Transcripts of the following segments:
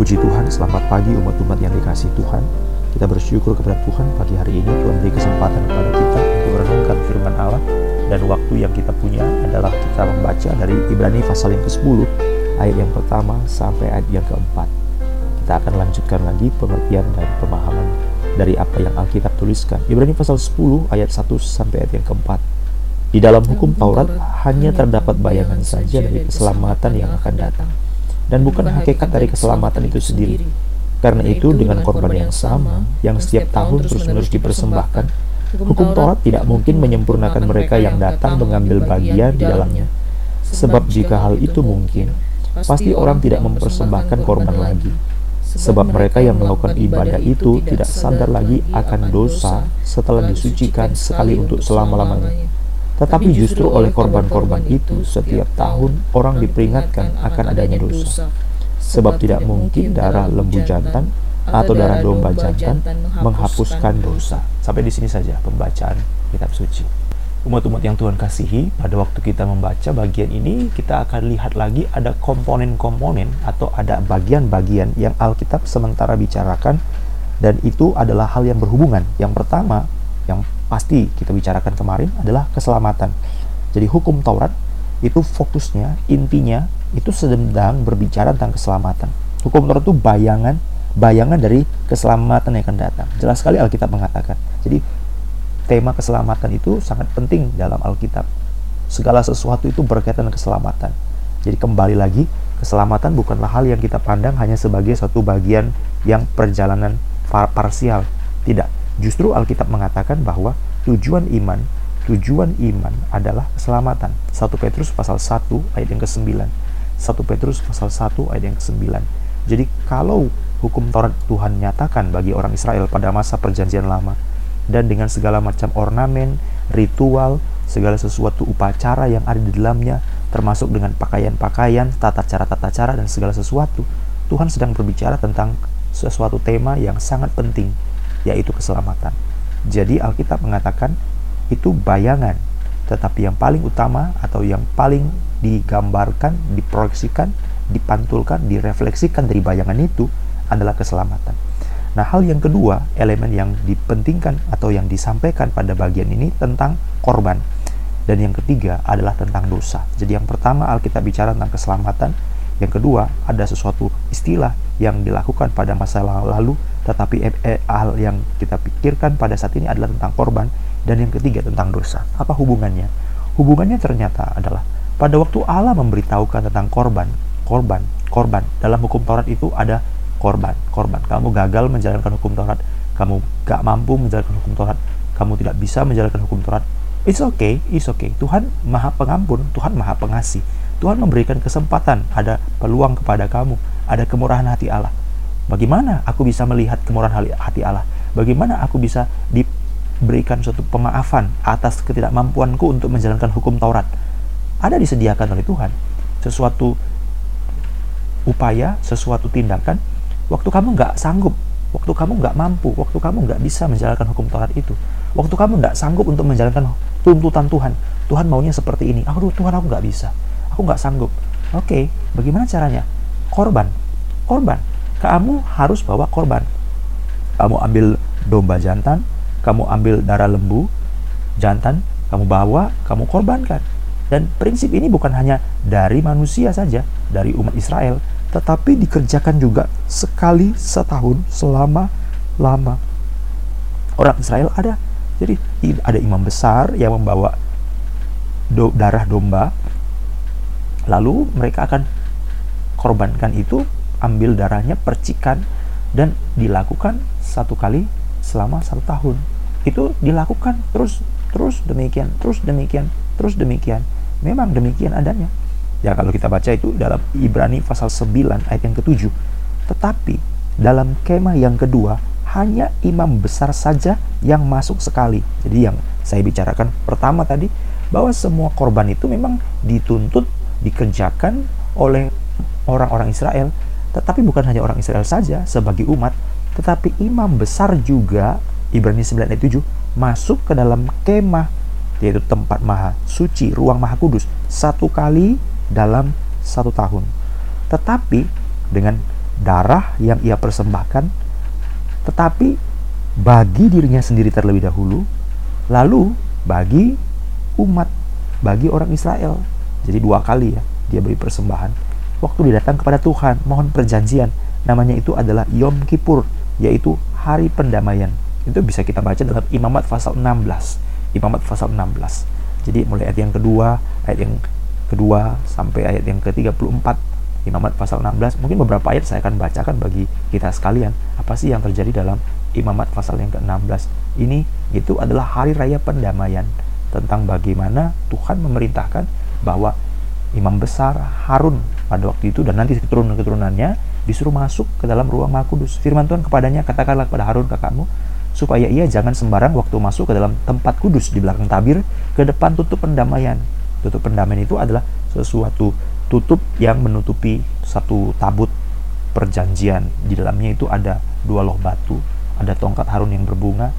Puji Tuhan, selamat pagi umat-umat yang dikasih Tuhan. Kita bersyukur kepada Tuhan pagi hari ini Tuhan beri kesempatan kepada kita untuk merenungkan firman Allah dan waktu yang kita punya adalah kita membaca dari Ibrani pasal yang ke-10 ayat yang pertama sampai ayat yang keempat. Kita akan lanjutkan lagi pengertian dan pemahaman dari apa yang Alkitab tuliskan. Ibrani pasal 10 ayat 1 sampai ayat yang keempat. Di dalam hukum Taurat hanya terdapat bayangan saja dari keselamatan yang akan datang dan bukan hakikat dari keselamatan itu sendiri. Karena itu, dengan korban yang sama, yang setiap tahun terus-menerus dipersembahkan, hukum Taurat tidak mungkin menyempurnakan mereka yang datang mengambil bagian di dalamnya. Sebab jika hal itu mungkin, pasti orang tidak mempersembahkan korban lagi. Sebab mereka yang melakukan ibadah itu tidak sadar lagi akan dosa setelah disucikan sekali untuk selama-lamanya tetapi justru oleh korban-korban itu, setiap tahun orang diperingatkan akan adanya dosa. Sebab tidak mungkin darah lembu jantan atau darah domba jantan menghapuskan dosa. Sampai di sini saja pembacaan kitab suci. Umat-umat yang Tuhan kasihi, pada waktu kita membaca bagian ini, kita akan lihat lagi ada komponen-komponen atau ada bagian-bagian yang Alkitab sementara bicarakan dan itu adalah hal yang berhubungan. Yang pertama, yang pasti kita bicarakan kemarin adalah keselamatan. Jadi hukum Taurat itu fokusnya, intinya itu sedang berbicara tentang keselamatan. Hukum Taurat itu bayangan, bayangan dari keselamatan yang akan datang. Jelas sekali Alkitab mengatakan. Jadi tema keselamatan itu sangat penting dalam Alkitab. Segala sesuatu itu berkaitan dengan keselamatan. Jadi kembali lagi, keselamatan bukanlah hal yang kita pandang hanya sebagai satu bagian yang perjalanan parsial. Tidak, Justru Alkitab mengatakan bahwa tujuan iman, tujuan iman adalah keselamatan. 1 Petrus pasal 1 ayat yang ke-9. 1 Petrus pasal 1 ayat yang ke-9. Jadi kalau hukum Taurat Tuhan nyatakan bagi orang Israel pada masa perjanjian lama dan dengan segala macam ornamen, ritual, segala sesuatu upacara yang ada di dalamnya termasuk dengan pakaian-pakaian, tata cara-tata cara dan segala sesuatu, Tuhan sedang berbicara tentang sesuatu tema yang sangat penting yaitu keselamatan. Jadi Alkitab mengatakan itu bayangan, tetapi yang paling utama atau yang paling digambarkan, diproyeksikan, dipantulkan, direfleksikan dari bayangan itu adalah keselamatan. Nah, hal yang kedua, elemen yang dipentingkan atau yang disampaikan pada bagian ini tentang korban. Dan yang ketiga adalah tentang dosa. Jadi yang pertama Alkitab bicara tentang keselamatan, yang kedua, ada sesuatu istilah yang dilakukan pada masa lalu, tetapi eh, eh, hal yang kita pikirkan pada saat ini adalah tentang korban, dan yang ketiga tentang dosa. Apa hubungannya? Hubungannya ternyata adalah pada waktu Allah memberitahukan tentang korban, korban, korban. Dalam hukum Taurat itu ada korban, korban. Kamu gagal menjalankan hukum Taurat, kamu gak mampu menjalankan hukum Taurat, kamu tidak bisa menjalankan hukum Taurat. It's okay, it's okay. Tuhan maha pengampun, Tuhan maha pengasih Tuhan memberikan kesempatan, ada peluang kepada kamu, ada kemurahan hati Allah. Bagaimana aku bisa melihat kemurahan hati Allah? Bagaimana aku bisa diberikan suatu pemaafan atas ketidakmampuanku untuk menjalankan hukum Taurat? Ada disediakan oleh Tuhan sesuatu upaya, sesuatu tindakan. Waktu kamu nggak sanggup, waktu kamu nggak mampu, waktu kamu nggak bisa menjalankan hukum Taurat itu, waktu kamu nggak sanggup untuk menjalankan tuntutan Tuhan, Tuhan maunya seperti ini. Aduh, Tuhan aku nggak bisa aku nggak sanggup. Oke, okay, bagaimana caranya? Korban, korban. Kamu harus bawa korban. Kamu ambil domba jantan, kamu ambil darah lembu jantan, kamu bawa, kamu korbankan. Dan prinsip ini bukan hanya dari manusia saja, dari umat Israel, tetapi dikerjakan juga sekali setahun selama lama. Orang Israel ada, jadi ada imam besar yang membawa do, darah domba lalu mereka akan korbankan itu ambil darahnya percikan dan dilakukan satu kali selama satu tahun. Itu dilakukan terus terus demikian terus demikian terus demikian. Memang demikian adanya. Ya kalau kita baca itu dalam Ibrani pasal 9 ayat yang ketujuh. Tetapi dalam kemah yang kedua hanya imam besar saja yang masuk sekali. Jadi yang saya bicarakan pertama tadi bahwa semua korban itu memang dituntut dikerjakan oleh orang-orang Israel, tetapi bukan hanya orang Israel saja sebagai umat, tetapi imam besar juga Ibrani 9 ayat 7 masuk ke dalam kemah yaitu tempat maha suci, ruang maha kudus satu kali dalam satu tahun. Tetapi dengan darah yang ia persembahkan, tetapi bagi dirinya sendiri terlebih dahulu, lalu bagi umat, bagi orang Israel. Jadi dua kali ya dia beri persembahan. Waktu dia datang kepada Tuhan, mohon perjanjian. Namanya itu adalah Yom Kippur, yaitu hari pendamaian. Itu bisa kita baca dalam Imamat pasal 16. Imamat pasal 16. Jadi mulai ayat yang kedua, ayat yang kedua sampai ayat yang ke-34 Imamat pasal 16 mungkin beberapa ayat saya akan bacakan bagi kita sekalian apa sih yang terjadi dalam Imamat pasal yang ke-16 ini itu adalah hari raya pendamaian tentang bagaimana Tuhan memerintahkan bahwa imam besar Harun pada waktu itu dan nanti keturunan-keturunannya disuruh masuk ke dalam ruang Maha Kudus. Firman Tuhan kepadanya, katakanlah kepada Harun kakakmu, supaya ia jangan sembarang waktu masuk ke dalam tempat kudus di belakang tabir, ke depan tutup pendamaian. Tutup pendamaian itu adalah sesuatu tutup yang menutupi satu tabut perjanjian. Di dalamnya itu ada dua loh batu, ada tongkat Harun yang berbunga,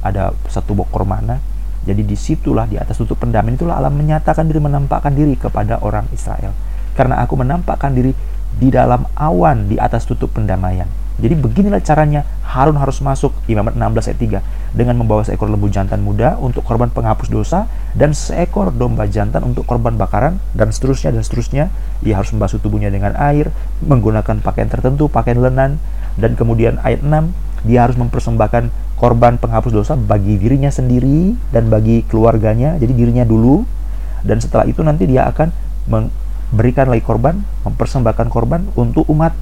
ada satu bokor mana. Jadi di situlah di atas tutup pendamaian itulah Allah menyatakan diri, menampakkan diri kepada orang Israel. Karena aku menampakkan diri di dalam awan di atas tutup pendamaian. Jadi beginilah caranya Harun harus masuk Imamat 16 ayat 3 dengan membawa seekor lembu jantan muda untuk korban penghapus dosa dan seekor domba jantan untuk korban bakaran dan seterusnya dan seterusnya. Ia harus membasuh tubuhnya dengan air, menggunakan pakaian tertentu, pakaian lenan dan kemudian ayat 6 dia harus mempersembahkan korban penghapus dosa bagi dirinya sendiri dan bagi keluarganya. Jadi dirinya dulu dan setelah itu nanti dia akan memberikan lagi korban, mempersembahkan korban untuk umat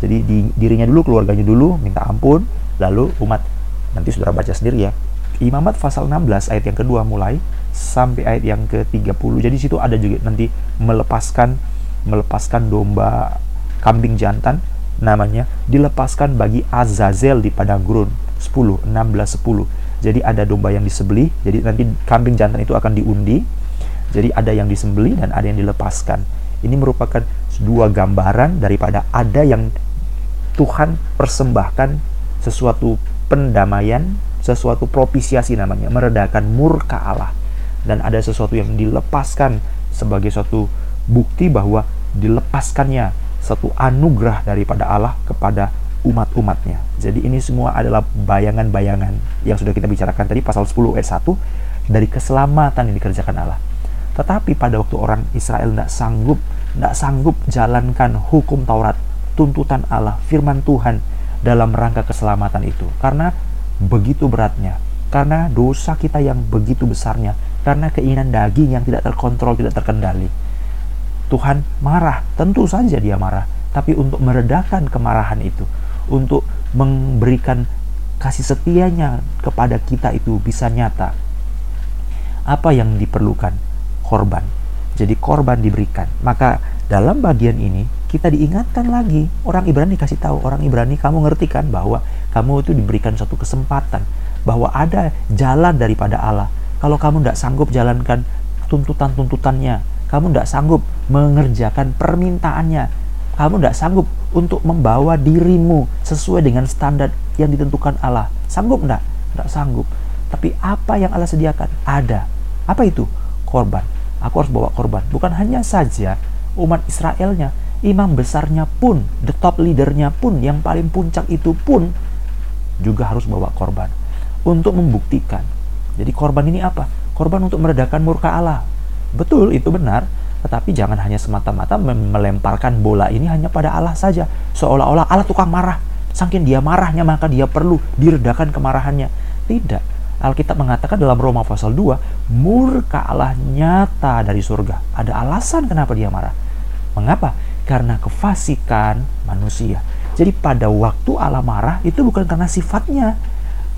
jadi di dirinya dulu, keluarganya dulu, minta ampun, lalu umat. Nanti saudara baca sendiri ya. Imamat pasal 16 ayat yang kedua mulai sampai ayat yang ke-30. Jadi situ ada juga nanti melepaskan melepaskan domba kambing jantan namanya dilepaskan bagi Azazel di padang gurun 10 16 10. Jadi ada domba yang disembelih, jadi nanti kambing jantan itu akan diundi. Jadi ada yang disembelih dan ada yang dilepaskan. Ini merupakan dua gambaran daripada ada yang Tuhan persembahkan sesuatu pendamaian, sesuatu propisiasi namanya, meredakan murka Allah. Dan ada sesuatu yang dilepaskan sebagai suatu bukti bahwa dilepaskannya satu anugerah daripada Allah kepada umat-umatnya. Jadi ini semua adalah bayangan-bayangan yang sudah kita bicarakan tadi pasal 10 ayat 1 dari keselamatan yang dikerjakan Allah. Tetapi pada waktu orang Israel tidak sanggup, tidak sanggup jalankan hukum Taurat, tuntutan Allah, firman Tuhan dalam rangka keselamatan itu. Karena begitu beratnya, karena dosa kita yang begitu besarnya, karena keinginan daging yang tidak terkontrol, tidak terkendali. Tuhan marah, tentu saja dia marah, tapi untuk meredakan kemarahan itu, untuk memberikan kasih setianya kepada kita itu bisa nyata. Apa yang diperlukan? Korban. Jadi korban diberikan. Maka dalam bagian ini kita diingatkan lagi orang Ibrani kasih tahu orang Ibrani kamu ngerti kan bahwa kamu itu diberikan suatu kesempatan bahwa ada jalan daripada Allah kalau kamu tidak sanggup jalankan tuntutan-tuntutannya kamu tidak sanggup mengerjakan permintaannya kamu tidak sanggup untuk membawa dirimu sesuai dengan standar yang ditentukan Allah sanggup tidak? tidak sanggup tapi apa yang Allah sediakan? ada apa itu? korban aku harus bawa korban bukan hanya saja umat Israelnya imam besarnya pun, the top leadernya pun, yang paling puncak itu pun juga harus bawa korban untuk membuktikan. Jadi korban ini apa? Korban untuk meredakan murka Allah. Betul, itu benar. Tetapi jangan hanya semata-mata melemparkan bola ini hanya pada Allah saja. Seolah-olah Allah tukang marah. Saking dia marahnya maka dia perlu diredakan kemarahannya. Tidak. Alkitab mengatakan dalam Roma pasal 2, murka Allah nyata dari surga. Ada alasan kenapa dia marah. Mengapa? karena kefasikan manusia. Jadi pada waktu Allah marah itu bukan karena sifatnya.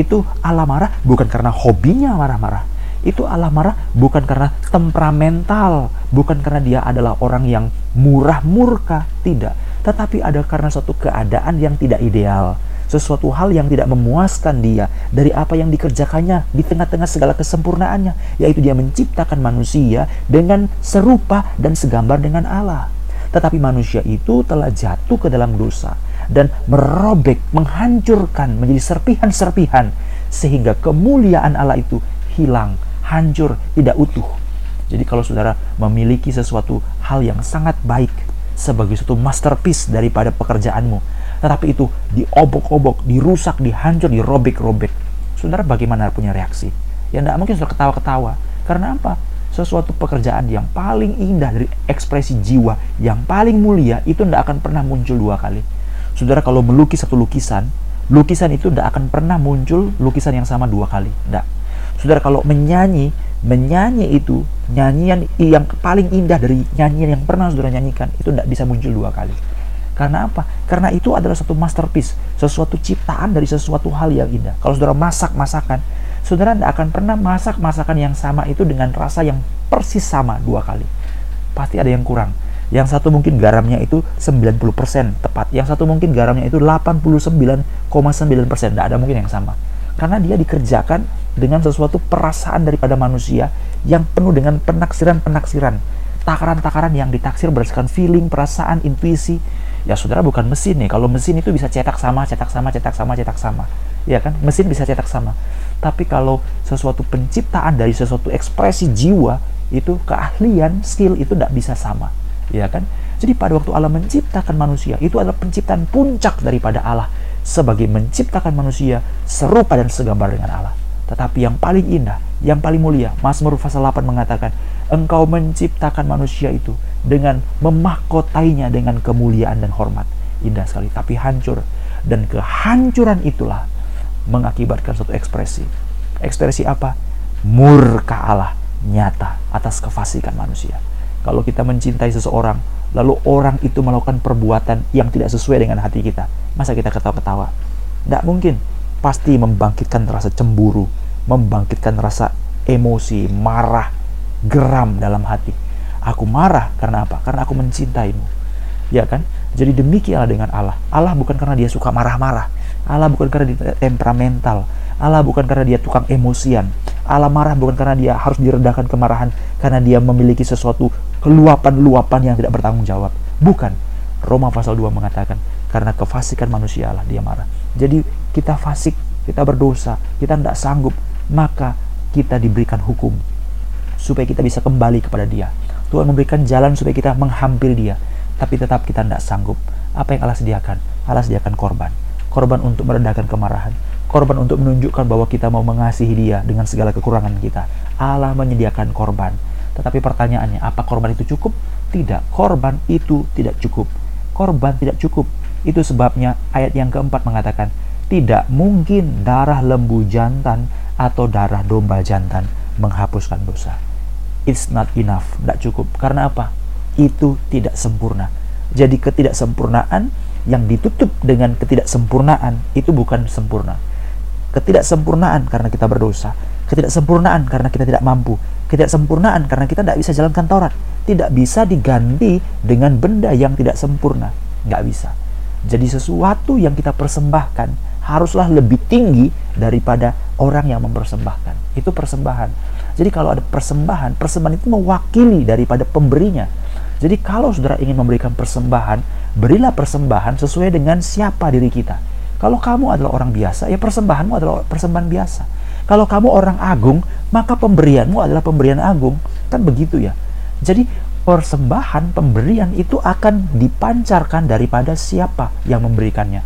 Itu Allah marah bukan karena hobinya marah-marah. Itu Allah marah bukan karena temperamental, bukan karena dia adalah orang yang murah murka, tidak. Tetapi ada karena suatu keadaan yang tidak ideal sesuatu hal yang tidak memuaskan dia dari apa yang dikerjakannya di tengah-tengah segala kesempurnaannya, yaitu dia menciptakan manusia dengan serupa dan segambar dengan Allah. Tetapi manusia itu telah jatuh ke dalam dosa dan merobek, menghancurkan menjadi serpihan-serpihan sehingga kemuliaan Allah itu hilang, hancur, tidak utuh. Jadi kalau saudara memiliki sesuatu hal yang sangat baik sebagai suatu masterpiece daripada pekerjaanmu, tetapi itu diobok-obok, dirusak, dihancur, dirobek-robek. Saudara bagaimana punya reaksi? Ya tidak mungkin saudara ketawa-ketawa. Karena apa? Sesuatu pekerjaan yang paling indah dari ekspresi jiwa, yang paling mulia, itu tidak akan pernah muncul dua kali. Saudara kalau melukis satu lukisan, lukisan itu tidak akan pernah muncul lukisan yang sama dua kali. Tidak. Saudara kalau menyanyi, menyanyi itu nyanyian yang paling indah dari nyanyian yang pernah saudara nyanyikan itu tidak bisa muncul dua kali. Karena apa? Karena itu adalah satu masterpiece, sesuatu ciptaan dari sesuatu hal yang indah. Kalau saudara masak masakan, saudara tidak akan pernah masak masakan yang sama itu dengan rasa yang persis sama dua kali. Pasti ada yang kurang. Yang satu mungkin garamnya itu 90% tepat. Yang satu mungkin garamnya itu 89,9%. Tidak ada mungkin yang sama. Karena dia dikerjakan dengan sesuatu perasaan daripada manusia yang penuh dengan penaksiran-penaksiran. Takaran-takaran yang ditaksir berdasarkan feeling, perasaan, intuisi. Ya saudara bukan mesin nih. Kalau mesin itu bisa cetak sama, cetak sama, cetak sama, cetak sama. Ya kan? Mesin bisa cetak sama. Tapi kalau sesuatu penciptaan dari sesuatu ekspresi jiwa, itu keahlian, skill itu tidak bisa sama ya kan? Jadi pada waktu Allah menciptakan manusia, itu adalah penciptaan puncak daripada Allah sebagai menciptakan manusia serupa dan segambar dengan Allah. Tetapi yang paling indah, yang paling mulia, Mazmur pasal 8 mengatakan, engkau menciptakan manusia itu dengan memahkotainya dengan kemuliaan dan hormat. Indah sekali, tapi hancur. Dan kehancuran itulah mengakibatkan suatu ekspresi. Ekspresi apa? Murka Allah nyata atas kefasikan manusia. Kalau kita mencintai seseorang, lalu orang itu melakukan perbuatan yang tidak sesuai dengan hati kita, masa kita ketawa-ketawa? Tidak mungkin. Pasti membangkitkan rasa cemburu, membangkitkan rasa emosi, marah, geram dalam hati. Aku marah karena apa? Karena aku mencintaimu. Ya kan? Jadi demikianlah dengan Allah. Allah bukan karena dia suka marah-marah. Allah bukan karena dia temperamental. Allah bukan karena dia tukang emosian. Allah marah bukan karena dia harus diredakan kemarahan karena dia memiliki sesuatu luapan-luapan yang tidak bertanggung jawab. Bukan. Roma pasal 2 mengatakan karena kefasikan manusia Allah dia marah. Jadi kita fasik, kita berdosa, kita tidak sanggup, maka kita diberikan hukum supaya kita bisa kembali kepada dia. Tuhan memberikan jalan supaya kita menghampiri dia, tapi tetap kita tidak sanggup. Apa yang Allah sediakan? Allah sediakan korban. Korban untuk meredakan kemarahan korban untuk menunjukkan bahwa kita mau mengasihi dia dengan segala kekurangan kita. Allah menyediakan korban. Tetapi pertanyaannya, apa korban itu cukup? Tidak, korban itu tidak cukup. Korban tidak cukup. Itu sebabnya ayat yang keempat mengatakan, tidak mungkin darah lembu jantan atau darah domba jantan menghapuskan dosa. It's not enough, tidak cukup. Karena apa? Itu tidak sempurna. Jadi ketidaksempurnaan yang ditutup dengan ketidaksempurnaan itu bukan sempurna ketidaksempurnaan karena kita berdosa, ketidaksempurnaan karena kita tidak mampu, ketidaksempurnaan karena kita tidak bisa jalankan Taurat, tidak bisa diganti dengan benda yang tidak sempurna, nggak bisa. Jadi sesuatu yang kita persembahkan haruslah lebih tinggi daripada orang yang mempersembahkan. Itu persembahan. Jadi kalau ada persembahan, persembahan itu mewakili daripada pemberinya. Jadi kalau saudara ingin memberikan persembahan, berilah persembahan sesuai dengan siapa diri kita kalau kamu adalah orang biasa, ya persembahanmu adalah persembahan biasa. Kalau kamu orang agung, maka pemberianmu adalah pemberian agung. Kan begitu ya. Jadi persembahan, pemberian itu akan dipancarkan daripada siapa yang memberikannya.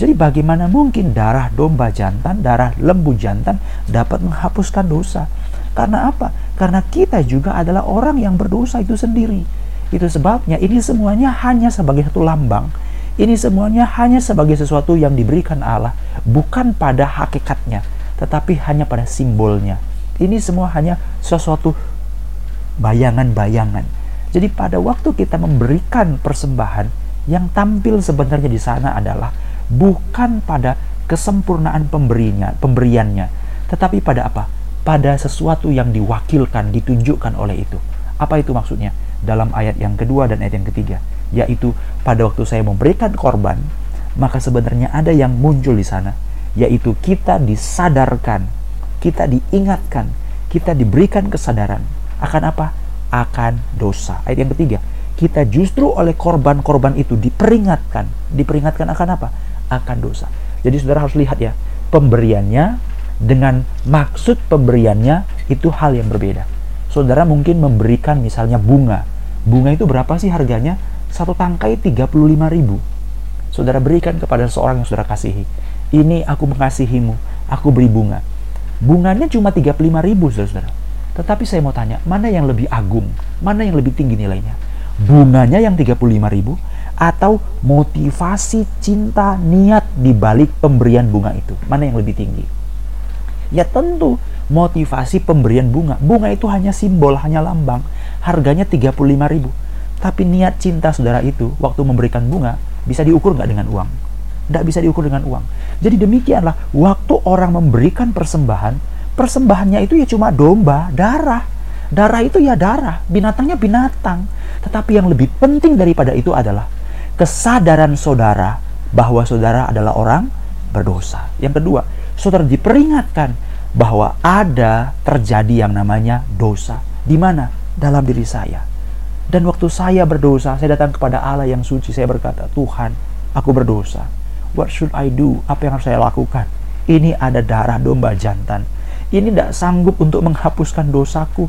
Jadi bagaimana mungkin darah domba jantan, darah lembu jantan dapat menghapuskan dosa? Karena apa? Karena kita juga adalah orang yang berdosa itu sendiri. Itu sebabnya ini semuanya hanya sebagai satu lambang ini semuanya hanya sebagai sesuatu yang diberikan Allah, bukan pada hakikatnya, tetapi hanya pada simbolnya. Ini semua hanya sesuatu bayangan-bayangan. Jadi pada waktu kita memberikan persembahan, yang tampil sebenarnya di sana adalah bukan pada kesempurnaan pemberinya, pemberiannya, tetapi pada apa? Pada sesuatu yang diwakilkan, ditunjukkan oleh itu. Apa itu maksudnya? Dalam ayat yang kedua dan ayat yang ketiga yaitu pada waktu saya memberikan korban, maka sebenarnya ada yang muncul di sana, yaitu kita disadarkan, kita diingatkan, kita diberikan kesadaran akan apa? Akan dosa. Ayat yang ketiga, kita justru oleh korban-korban itu diperingatkan, diperingatkan akan apa? Akan dosa. Jadi saudara harus lihat ya, pemberiannya dengan maksud pemberiannya itu hal yang berbeda. Saudara mungkin memberikan misalnya bunga. Bunga itu berapa sih harganya? satu tangkai 35 ribu saudara berikan kepada seorang yang saudara kasihi. Ini aku mengasihimu, aku beri bunga. Bunganya cuma 35 ribu, saudara-saudara. Tetapi saya mau tanya, mana yang lebih agung? Mana yang lebih tinggi nilainya? Bunganya yang 35 ribu atau motivasi cinta niat di balik pemberian bunga itu? Mana yang lebih tinggi? Ya tentu motivasi pemberian bunga. Bunga itu hanya simbol, hanya lambang. Harganya 35 ribu. Tapi niat cinta saudara itu waktu memberikan bunga bisa diukur nggak dengan uang? Tidak bisa diukur dengan uang. Jadi demikianlah waktu orang memberikan persembahan, persembahannya itu ya cuma domba, darah. Darah itu ya darah, binatangnya binatang. Tetapi yang lebih penting daripada itu adalah kesadaran saudara bahwa saudara adalah orang berdosa. Yang kedua, saudara diperingatkan bahwa ada terjadi yang namanya dosa. Di mana? Dalam diri saya. Dan waktu saya berdosa, saya datang kepada Allah yang suci. Saya berkata, Tuhan, aku berdosa. What should I do? Apa yang harus saya lakukan? Ini ada darah domba jantan. Ini tidak sanggup untuk menghapuskan dosaku.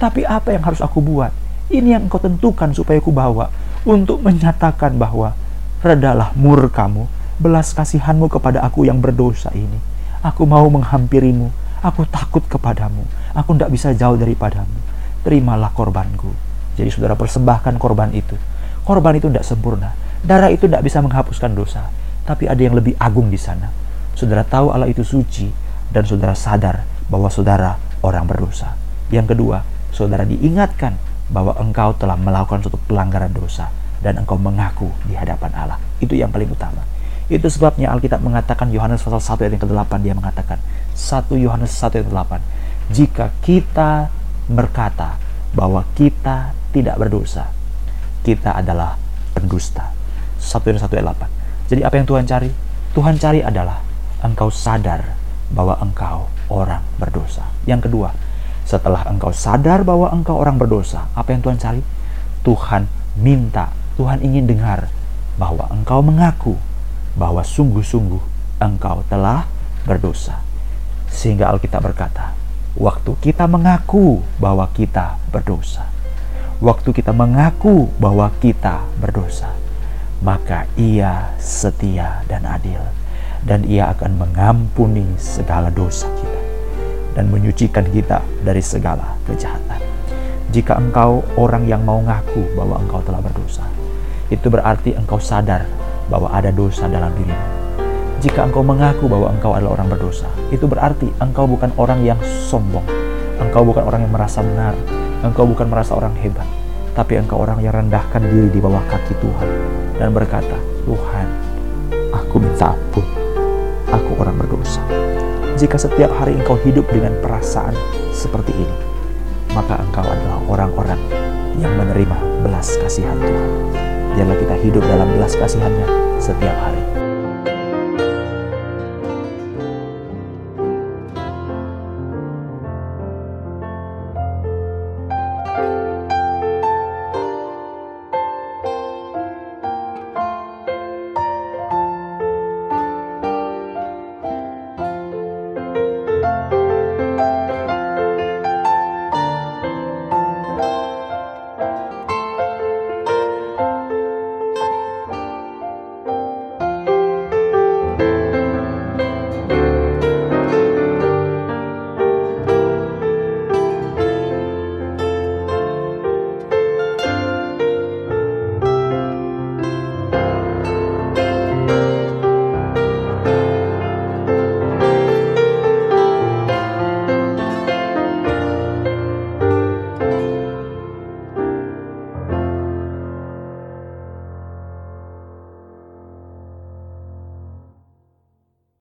Tapi apa yang harus aku buat? Ini yang engkau tentukan supaya aku bawa. Untuk menyatakan bahwa, redalah murkamu, belas kasihanmu kepada aku yang berdosa ini. Aku mau menghampirimu. Aku takut kepadamu. Aku tidak bisa jauh daripadamu. Terimalah korbanku jadi saudara persembahkan korban itu. Korban itu tidak sempurna. Darah itu tidak bisa menghapuskan dosa. Tapi ada yang lebih agung di sana. Saudara tahu Allah itu suci dan saudara sadar bahwa saudara orang berdosa. Yang kedua, saudara diingatkan bahwa engkau telah melakukan suatu pelanggaran dosa dan engkau mengaku di hadapan Allah. Itu yang paling utama. Itu sebabnya Alkitab mengatakan Yohanes pasal 1 ayat yang ke-8 dia mengatakan 1 Yohanes 1 ayat 8 jika kita berkata bahwa kita tidak berdosa. Kita adalah pendusta. 1 Yohanes 1 ayat 8. Jadi apa yang Tuhan cari? Tuhan cari adalah engkau sadar bahwa engkau orang berdosa. Yang kedua, setelah engkau sadar bahwa engkau orang berdosa, apa yang Tuhan cari? Tuhan minta, Tuhan ingin dengar bahwa engkau mengaku bahwa sungguh-sungguh engkau telah berdosa. Sehingga Alkitab berkata, waktu kita mengaku bahwa kita berdosa, waktu kita mengaku bahwa kita berdosa, maka Ia setia dan adil, dan Ia akan mengampuni segala dosa kita dan menyucikan kita dari segala kejahatan. Jika engkau orang yang mau ngaku bahwa engkau telah berdosa, itu berarti engkau sadar bahwa ada dosa dalam dirimu. Jika engkau mengaku bahwa engkau adalah orang berdosa, itu berarti engkau bukan orang yang sombong. Engkau bukan orang yang merasa benar, Engkau bukan merasa orang hebat, tapi engkau orang yang rendahkan diri di bawah kaki Tuhan dan berkata, Tuhan, aku minta ampun, aku orang berdosa. Jika setiap hari engkau hidup dengan perasaan seperti ini, maka engkau adalah orang-orang yang menerima belas kasihan Tuhan. Biarlah kita hidup dalam belas kasihannya setiap hari.